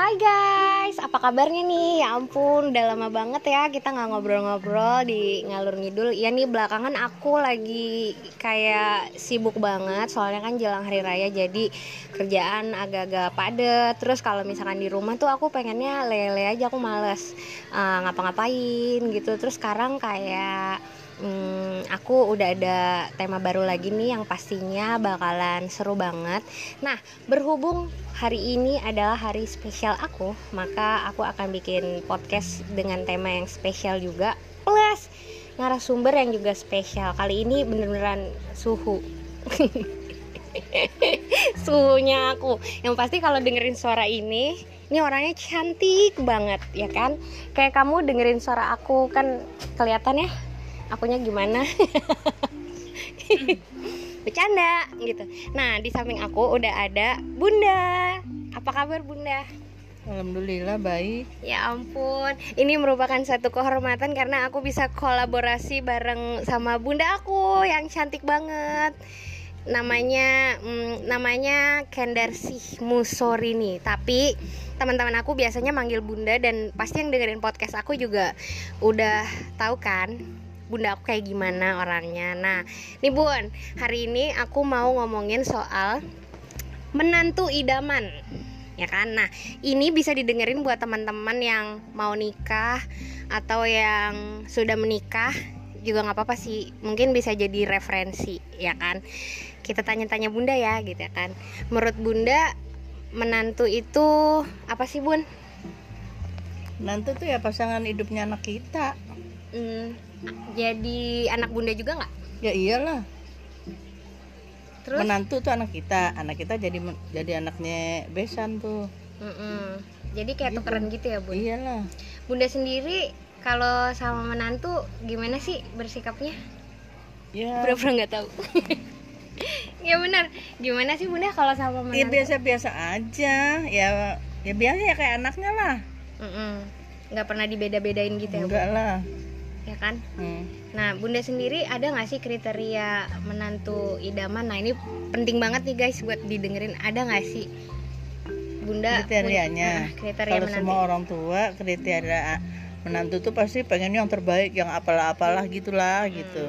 Hai guys, apa kabarnya nih? Ya ampun, udah lama banget ya kita nggak ngobrol-ngobrol di ngalur ngidul. Ya nih belakangan aku lagi kayak sibuk banget, soalnya kan jelang hari raya jadi kerjaan agak-agak padet. Terus kalau misalkan di rumah tuh aku pengennya lele aja, aku males uh, ngapa-ngapain gitu. Terus sekarang kayak hmm, aku udah ada tema baru lagi nih yang pastinya bakalan seru banget. Nah, berhubung hari ini adalah hari spesial aku, maka aku akan bikin podcast dengan tema yang spesial juga. Plus narasumber yang juga spesial. Kali ini bener-beneran suhu. Suhunya aku. Yang pasti kalau dengerin suara ini, ini orangnya cantik banget, ya kan? Kayak kamu dengerin suara aku kan kelihatan ya akunya gimana bercanda gitu nah di samping aku udah ada bunda apa kabar bunda Alhamdulillah baik. Ya ampun, ini merupakan satu kehormatan karena aku bisa kolaborasi bareng sama bunda aku yang cantik banget. Namanya hmm, namanya Kendarsih Musorini. Tapi teman-teman aku biasanya manggil bunda dan pasti yang dengerin podcast aku juga udah tahu kan bunda aku kayak gimana orangnya. Nah nih bun hari ini aku mau ngomongin soal menantu idaman ya kan? Nah ini bisa didengerin buat teman-teman yang mau nikah atau yang sudah menikah juga nggak apa-apa sih. Mungkin bisa jadi referensi ya kan? Kita tanya-tanya bunda ya gitu ya kan? Menurut bunda menantu itu apa sih bun? Menantu tuh ya pasangan hidupnya anak kita. Hmm, jadi anak bunda juga nggak? Ya iyalah. Terus? Menantu tuh anak kita. Anak kita jadi jadi anaknya besan tuh. Mm-mm. jadi kayak Gitu. tukeran gitu ya bun? Iyalah. Bunda sendiri kalau sama menantu gimana sih bersikapnya? Ya. Pura-pura nggak tahu. Ya benar. Gimana sih bunda kalau sama ya menantu? biasa biasa aja. Ya ya biasa ya kayak anaknya lah. Mm-mm. nggak pernah dibeda-bedain gitu ya enggak bun lah ya kan hmm. Nah, Bunda sendiri ada nggak sih kriteria menantu idaman? Nah, ini penting banget nih guys buat didengerin. Ada nggak sih Bunda kriterianya Bunda- nah, kriteria kalau menantu. semua orang tua kriteria menantu tuh pasti pengen yang terbaik yang apalah apalah gitulah Hmm. gitu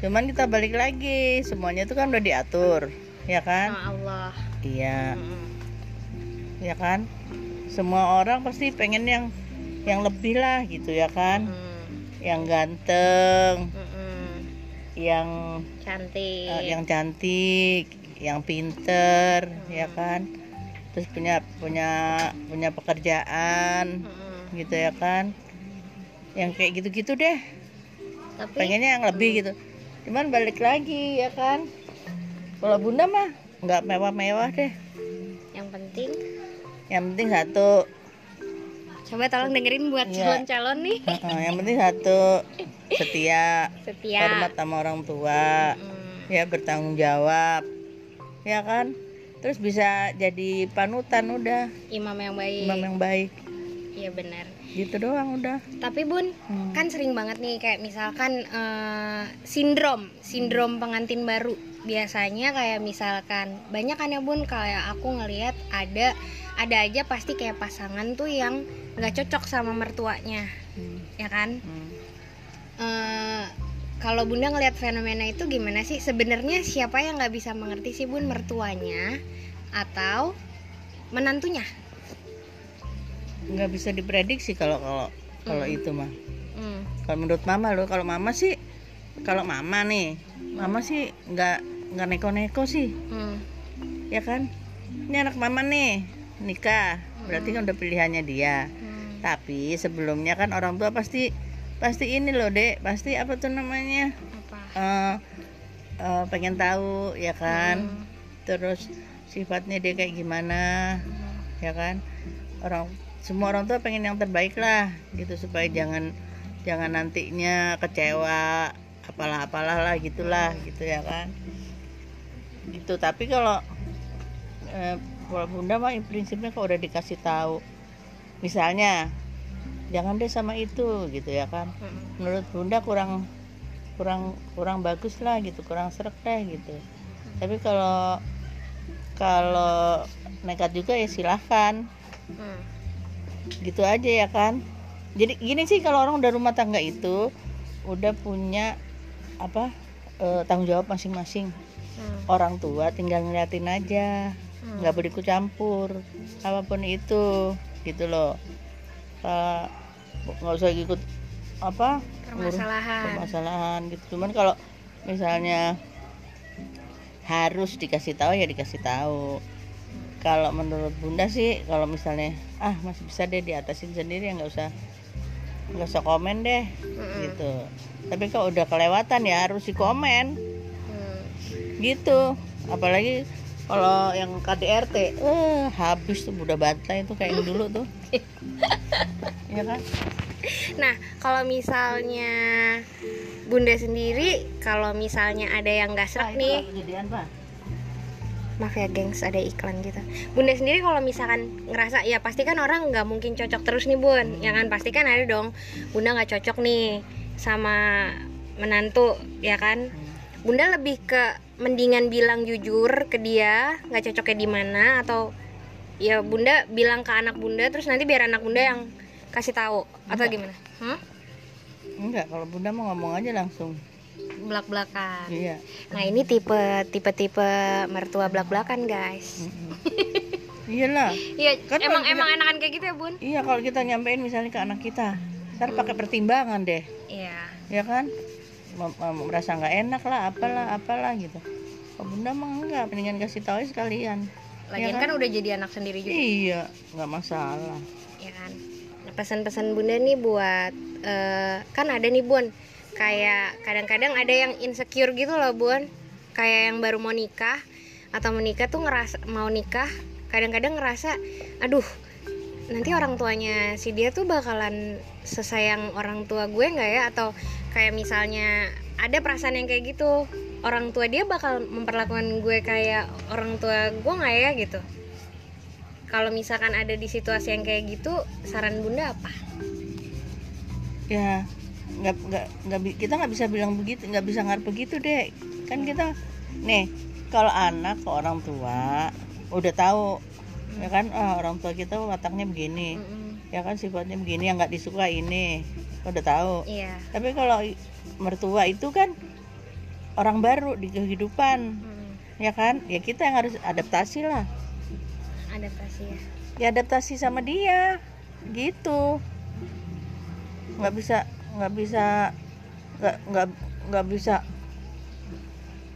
cuman kita balik lagi semuanya itu kan udah diatur ya kan Sama Allah. iya Mm-mm. ya kan semua orang pasti pengen yang yang lebih lah gitu ya kan Mm, yang ganteng. Mm-mm. yang Cantik. eh, yang cantik yang pinter ya kan? Terus punya punya punya pekerjaan Mm-mm. gitu ya kan? Yang kayak gitu-gitu deh. Tapi pengennya yang lebih gitu. Cuman balik lagi ya kan? Kalau bunda mah nggak mewah-mewah deh. Yang penting yang penting satu coba tolong dengerin buat Iya. calon-calon nih. Yang penting satu setia Setia. hormat sama orang tua Mm, ya bertanggung jawab ya kan terus bisa jadi panutan udah imam yang baik. imam yang baik Iya benar. gitu doang udah Tapi Bun, Hmm. kan sering banget nih kayak misalkan eh, sindrom sindrom pengantin baru biasanya kayak misalkan banyak kan ya bun kayak aku ngelihat ada ada aja pasti kayak pasangan tuh yang nggak cocok sama mertuanya Hmm. ya kan? Hmm. Eh, kalau bunda ngelihat fenomena itu gimana sih? Sebenarnya siapa yang nggak bisa mengerti sih bun? Mertuanya atau menantunya? Nggak bisa diprediksi kalau kalau kalau Hmm. itu mah. Hmm, kalau menurut mama loh kalau mama sih kalau mama nih mama sih nggak nggak neko-neko sih. Hmm, ya kan? Ini anak mama nih nikah. Berarti kan udah pilihannya dia. Hmm. tapi sebelumnya kan orang tua pasti pasti ini loh dek. Pasti apa tuh namanya? Apa? Eh, eh, pengen tahu ya kan? Hmm, terus sifatnya dia kayak gimana hmm. ya kan? Orang semua orang tua pengen yang terbaik lah gitu supaya jangan jangan nantinya kecewa apalah apalah lah gitulah gitu ya kan? Gitu tapi kalau eh, kalau bunda mah prinsipnya kalau udah dikasih tahu. Misalnya jangan deh sama itu gitu ya kan. Menurut bunda kurang kurang kurang bagus lah gitu kurang serak deh gitu. Tapi kalau kalau nekat juga ya silahkan. Hmm. gitu aja ya kan. Jadi gini sih kalau orang udah rumah tangga itu udah punya apa eh, tanggung jawab masing-masing. Hmm. orang tua tinggal ngeliatin aja. Nggak boleh ikut campur apa pun itu gitu loh. Nggak usah ikut apa? Permasalahan. Permasalahan gitu. Cuman kalau misalnya harus dikasih tahu ya dikasih tahu. Kalau menurut bunda sih kalau misalnya ah masih bisa deh diatasin sendiri ya nggak usah nggak usah komen deh Mm-mm. gitu. Tapi kalau udah kelewatan ya harus dikomen. Hmm. gitu. Apalagi kalau yang KDRT eh habis tuh udah bantai itu kayak yang dulu tuh Iya kan Nah, kalau misalnya Bunda sendiri, kalau misalnya ada yang gak Nah, serak itu nih, maaf ya gengs, ada iklan gitu. Bunda sendiri kalau misalkan ngerasa, ya pasti kan orang nggak mungkin cocok terus nih bun, ya kan pasti kan ada dong. Bunda nggak cocok nih sama menantu, ya kan? Bunda lebih ke mendingan bilang jujur ke dia, nggak cocoknya di mana atau ya Bunda bilang ke anak Bunda terus nanti biar anak Bunda yang kasih tahu atau Enggak. gimana? Hmm? enggak kalau bunda mau ngomong aja langsung belak-belakan. iya Nah ini tipe tipe tipe mertua belak-belakan guys. Mm-mm. iyalah Iya Kan emang kalau emang enakan kayak gitu ya bun? iya kalau kita nyampein misalnya ke anak kita ntar pakai pertimbangan deh Iya. ya kan merasa nggak enak lah apalah apalah gitu. Kalau bunda mah enggak mendingan kasih tahu sekalian. Lagian Ya kan? udah jadi anak sendiri juga, iya nggak masalah. Ya kan. Nah, pesan-pesan bunda nih buat eh, kan ada nih bun, kayak kadang-kadang ada yang insecure gitu loh bun, kayak yang baru mau nikah atau menikah tuh ngerasa mau nikah, kadang-kadang ngerasa, aduh nanti orang tuanya si dia tuh bakalan sesayang orang tua gue nggak ya? Atau kayak misalnya ada perasaan yang kayak gitu orang tua dia bakal memperlakukan gue kayak orang tua gue nggak ya gitu. Kalau misalkan ada di situasi yang kayak gitu saran bunda apa? Ya nggak nggak nggak kita nggak bisa bilang begitu nggak bisa ngarep begitu deh kan kita nih kalau anak ke orang tua udah tahu ya kan ah, orang tua kita wataknya begini. Mm-mm. ya kan sifatnya begini yang nggak disuka ini udah tahu. Iya. Tapi kalau mertua itu kan orang baru di kehidupan. Mm. ya kan? Ya kita yang harus adaptasi lah. Adaptasi ya. Ya adaptasi sama dia. Gitu. Nggak bisa nggak bisa nggak nggak nggak bisa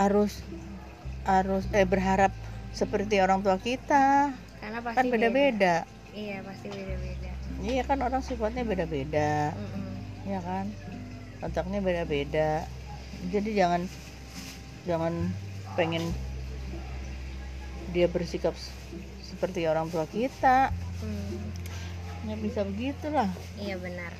harus harus eh berharap seperti orang tua kita. Karena pasti kan beda-beda iya pasti beda-beda. Iya kan orang sifatnya beda-beda. Mm-mm. Ya kan otaknya beda-beda jadi jangan jangan pengen dia bersikap seperti orang tua kita Mm. nggak bisa begitulah Iya benar.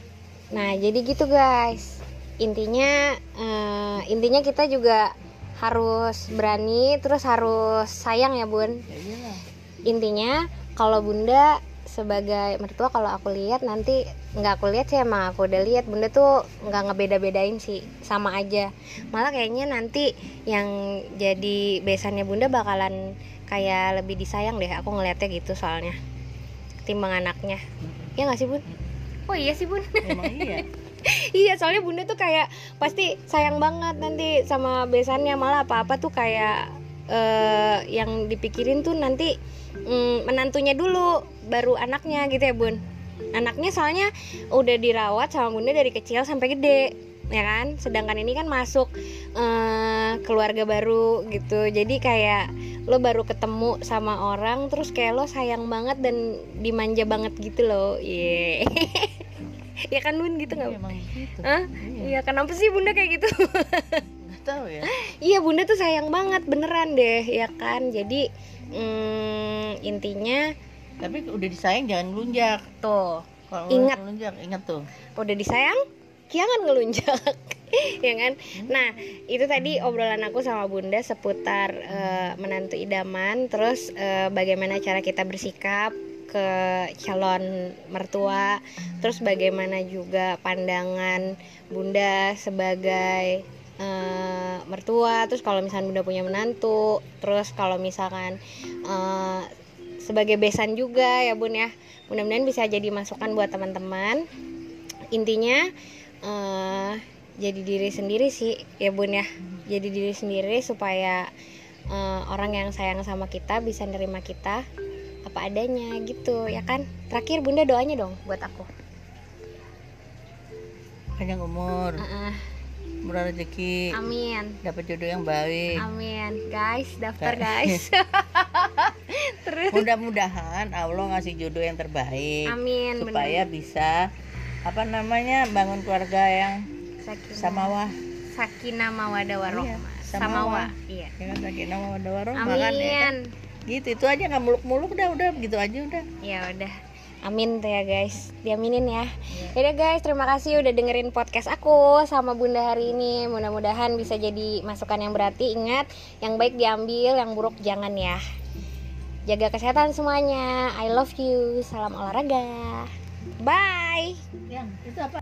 Nah jadi gitu guys. Intinya eh, intinya kita juga harus berani, terus harus sayang ya bun. ya iyalah Intinya kalau bunda sebagai mertua kalau aku lihat nanti nggak aku lihat sih emang aku udah lihat. Bunda tuh nggak ngebeda-bedain sih sama aja. Malah kayaknya nanti yang jadi besannya bunda bakalan kayak lebih disayang deh aku ngelihatnya gitu soalnya ketimbang anaknya. Ya nggak sih bun? Oh iya sih bun. Emang iya? Iya soalnya bunda tuh kayak pasti sayang banget nanti sama besannya. Malah apa-apa tuh kayak eh, yang dipikirin tuh nanti mm, menantunya dulu baru anaknya gitu ya bun. Anaknya soalnya udah dirawat sama bunda dari kecil sampai gede ya kan? Sedangkan ini kan masuk eh, keluarga baru gitu. Jadi kayak lo baru ketemu sama orang terus kayak lo sayang banget dan dimanja banget gitu loh. Iya. Ya kan bun? Gitu nggak? Iya, emang gitu. Hah? iya. Iya kenapa sih bunda kayak gitu? tahu ya. Iya bunda tuh sayang banget beneran deh ya kan? Jadi mm, intinya tapi udah disayang jangan ngelunjak. Tuh. Kalau Ingat. ngelunjak ingat tuh. Udah disayang jangan ngelunjak. Ya kan? Nah itu tadi obrolan aku sama bunda seputar eh, menantu idaman terus eh, bagaimana cara kita bersikap ke calon mertua terus bagaimana juga pandangan bunda sebagai eh, mertua terus kalau misalnya bunda punya menantu terus kalau misalkan eh, sebagai besan juga ya bun ya. Mudah-mudahan bisa jadi masukan buat teman-teman. Intinya eh, jadi diri sendiri sih ya bun ya. Jadi diri sendiri supaya eh, orang yang sayang sama kita bisa nerima kita apa adanya gitu ya kan? Terakhir bunda doanya dong buat aku. Panjang umur. Heeh. Murah rezeki. Amin. Dapat jodoh yang baik. Amin. Guys daftar Guys. terus. Mudah-mudahan Allah ngasih jodoh yang terbaik. Amin supaya bisa apa namanya bangun keluarga yang Sakinah. samawah Sakinah mawadah warohmah Iya, Samawa. Samawa. iya. Ya kan sakinah mawaddah warahmah kan ya kan? amin. Gitu itu aja nggak muluk-muluk udah udah gitu aja udah. Ya udah amin tuh ya guys. Diaminin ya. Iya. Yaudah guys. Terima kasih udah dengerin podcast aku sama bunda hari ini. Mudah-mudahan bisa jadi masukan yang berarti. Ingat yang baik diambil yang buruk jangan ya. Jaga kesehatan semuanya. I love you. Salam olahraga. Bye. Yang itu apa